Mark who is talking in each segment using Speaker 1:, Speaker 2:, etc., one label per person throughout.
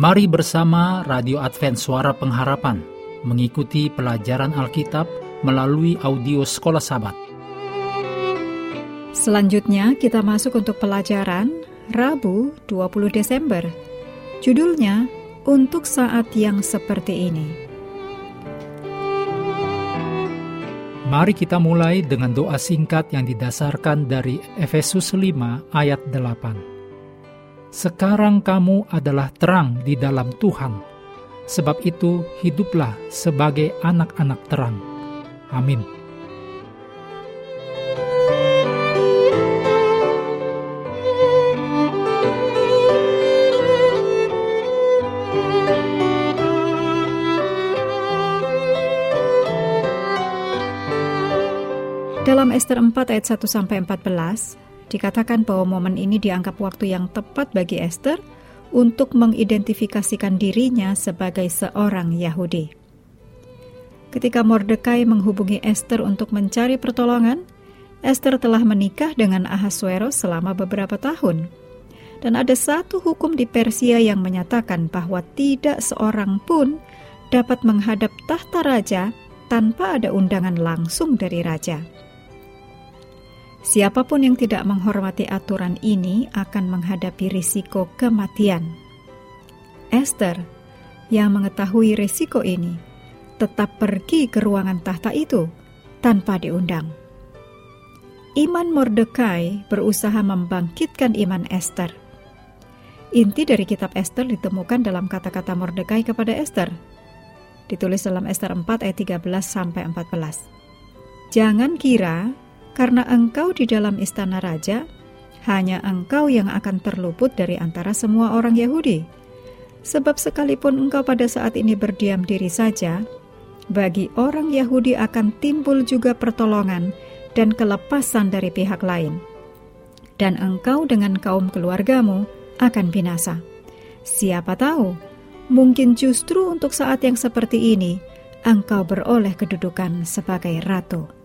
Speaker 1: Mari bersama Radio Advent Suara Pengharapan mengikuti pelajaran Alkitab melalui audio Sekolah Sabat.
Speaker 2: Selanjutnya kita masuk untuk pelajaran Rabu 20 Desember. Judulnya Untuk Saat Yang Seperti Ini.
Speaker 1: Mari kita mulai dengan doa singkat yang didasarkan dari Efesus 5 ayat 8. Sekarang kamu adalah terang di dalam Tuhan, sebab itu hiduplah sebagai anak-anak terang. Amin.
Speaker 2: Dalam Esther 4 ayat 1 sampai 14, Dikatakan bahwa momen ini dianggap waktu yang tepat bagi Esther untuk mengidentifikasikan dirinya sebagai seorang Yahudi. Ketika Mordekai menghubungi Esther untuk mencari pertolongan, Esther telah menikah dengan Ahasuerus selama beberapa tahun. Dan ada satu hukum di Persia yang menyatakan bahwa tidak seorang pun dapat menghadap tahta raja tanpa ada undangan langsung dari raja. Siapa pun yang tidak menghormati aturan ini akan menghadapi risiko kematian. Esther, yang mengetahui risiko ini, tetap pergi ke ruangan tahta itu tanpa diundang. Iman Mordekai berusaha membangkitkan iman Esther. Inti dari kitab Esther ditemukan dalam kata-kata Mordekai kepada Esther. Ditulis dalam Esther 4 ayat 13 sampai 14. Jangan kira karena engkau di dalam istana raja, hanya engkau yang akan terluput dari antara semua orang Yahudi. Sebab sekalipun engkau pada saat ini berdiam diri saja, bagi orang Yahudi akan timbul juga pertolongan dan kelepasan dari pihak lain. Dan engkau dengan kaum keluargamu akan binasa. Siapa tahu, mungkin justru untuk saat yang seperti ini, engkau beroleh kedudukan sebagai ratu.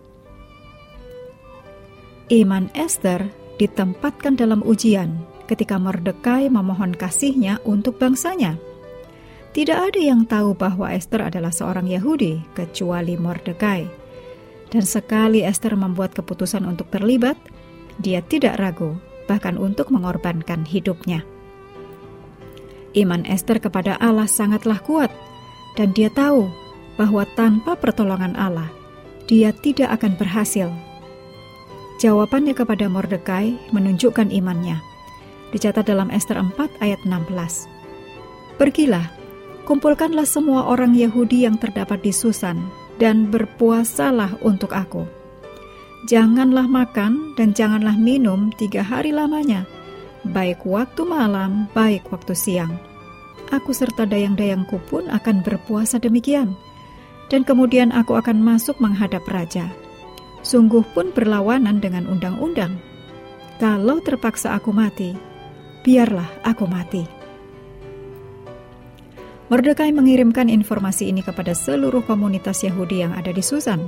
Speaker 2: Iman Esther ditempatkan dalam ujian ketika Mordekai memohon kasihnya untuk bangsanya. Tidak ada yang tahu bahwa Esther adalah seorang Yahudi kecuali Mordekai. Dan sekali Esther membuat keputusan untuk terlibat, dia tidak ragu bahkan untuk mengorbankan hidupnya. Iman Esther kepada Allah sangatlah kuat dan dia tahu bahwa tanpa pertolongan Allah, dia tidak akan berhasil Jawabannya kepada Mordekai menunjukkan imannya. Dicatat dalam Esther 4 ayat 16. Pergilah, kumpulkanlah semua orang Yahudi yang terdapat di Susan dan berpuasalah untuk aku. Janganlah makan dan janganlah minum tiga hari lamanya, baik waktu malam, baik waktu siang. Aku serta dayang-dayangku pun akan berpuasa demikian. Dan kemudian aku akan masuk menghadap raja sungguh pun berlawanan dengan undang-undang. Kalau terpaksa aku mati, biarlah aku mati. Mordekai mengirimkan informasi ini kepada seluruh komunitas Yahudi yang ada di Susan.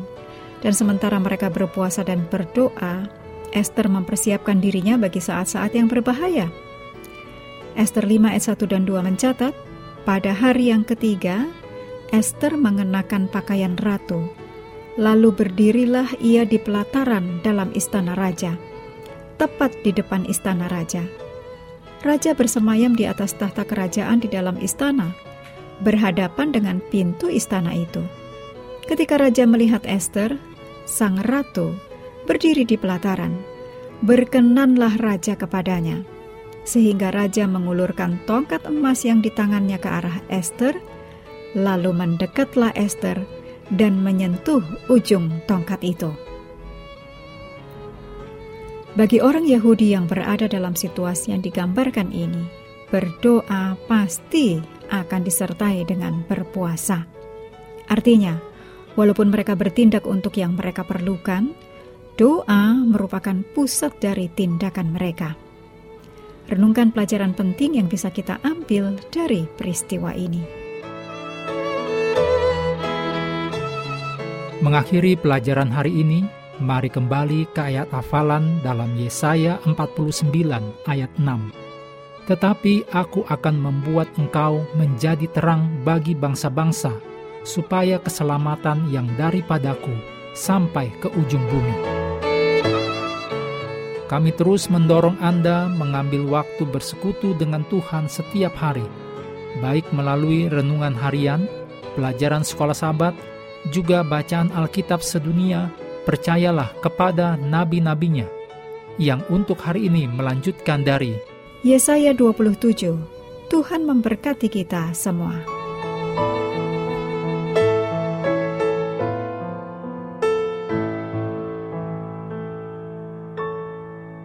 Speaker 2: Dan sementara mereka berpuasa dan berdoa, Esther mempersiapkan dirinya bagi saat-saat yang berbahaya. Esther 5 ayat 1 dan 2 mencatat, pada hari yang ketiga, Esther mengenakan pakaian ratu Lalu berdirilah ia di pelataran dalam istana raja, tepat di depan istana raja. Raja bersemayam di atas tahta kerajaan di dalam istana, berhadapan dengan pintu istana itu. Ketika raja melihat Esther, sang ratu, berdiri di pelataran, berkenanlah raja kepadanya, sehingga raja mengulurkan tongkat emas yang di tangannya ke arah Esther, lalu mendekatlah Esther dan menyentuh ujung tongkat itu. Bagi orang Yahudi yang berada dalam situasi yang digambarkan ini, berdoa pasti akan disertai dengan berpuasa. Artinya, walaupun mereka bertindak untuk yang mereka perlukan, doa merupakan pusat dari tindakan mereka. Renungkan pelajaran penting yang bisa kita ambil dari peristiwa ini.
Speaker 1: Mengakhiri pelajaran hari ini, mari kembali ke ayat hafalan dalam Yesaya 49 ayat 6. Tetapi aku akan membuat engkau menjadi terang bagi bangsa-bangsa, supaya keselamatan yang daripadaku sampai ke ujung bumi. Kami terus mendorong Anda mengambil waktu bersekutu dengan Tuhan setiap hari, baik melalui renungan harian, pelajaran sekolah sahabat, juga bacaan Alkitab sedunia, percayalah kepada nabi-nabinya, yang untuk hari ini melanjutkan dari
Speaker 2: Yesaya 27, Tuhan memberkati kita semua.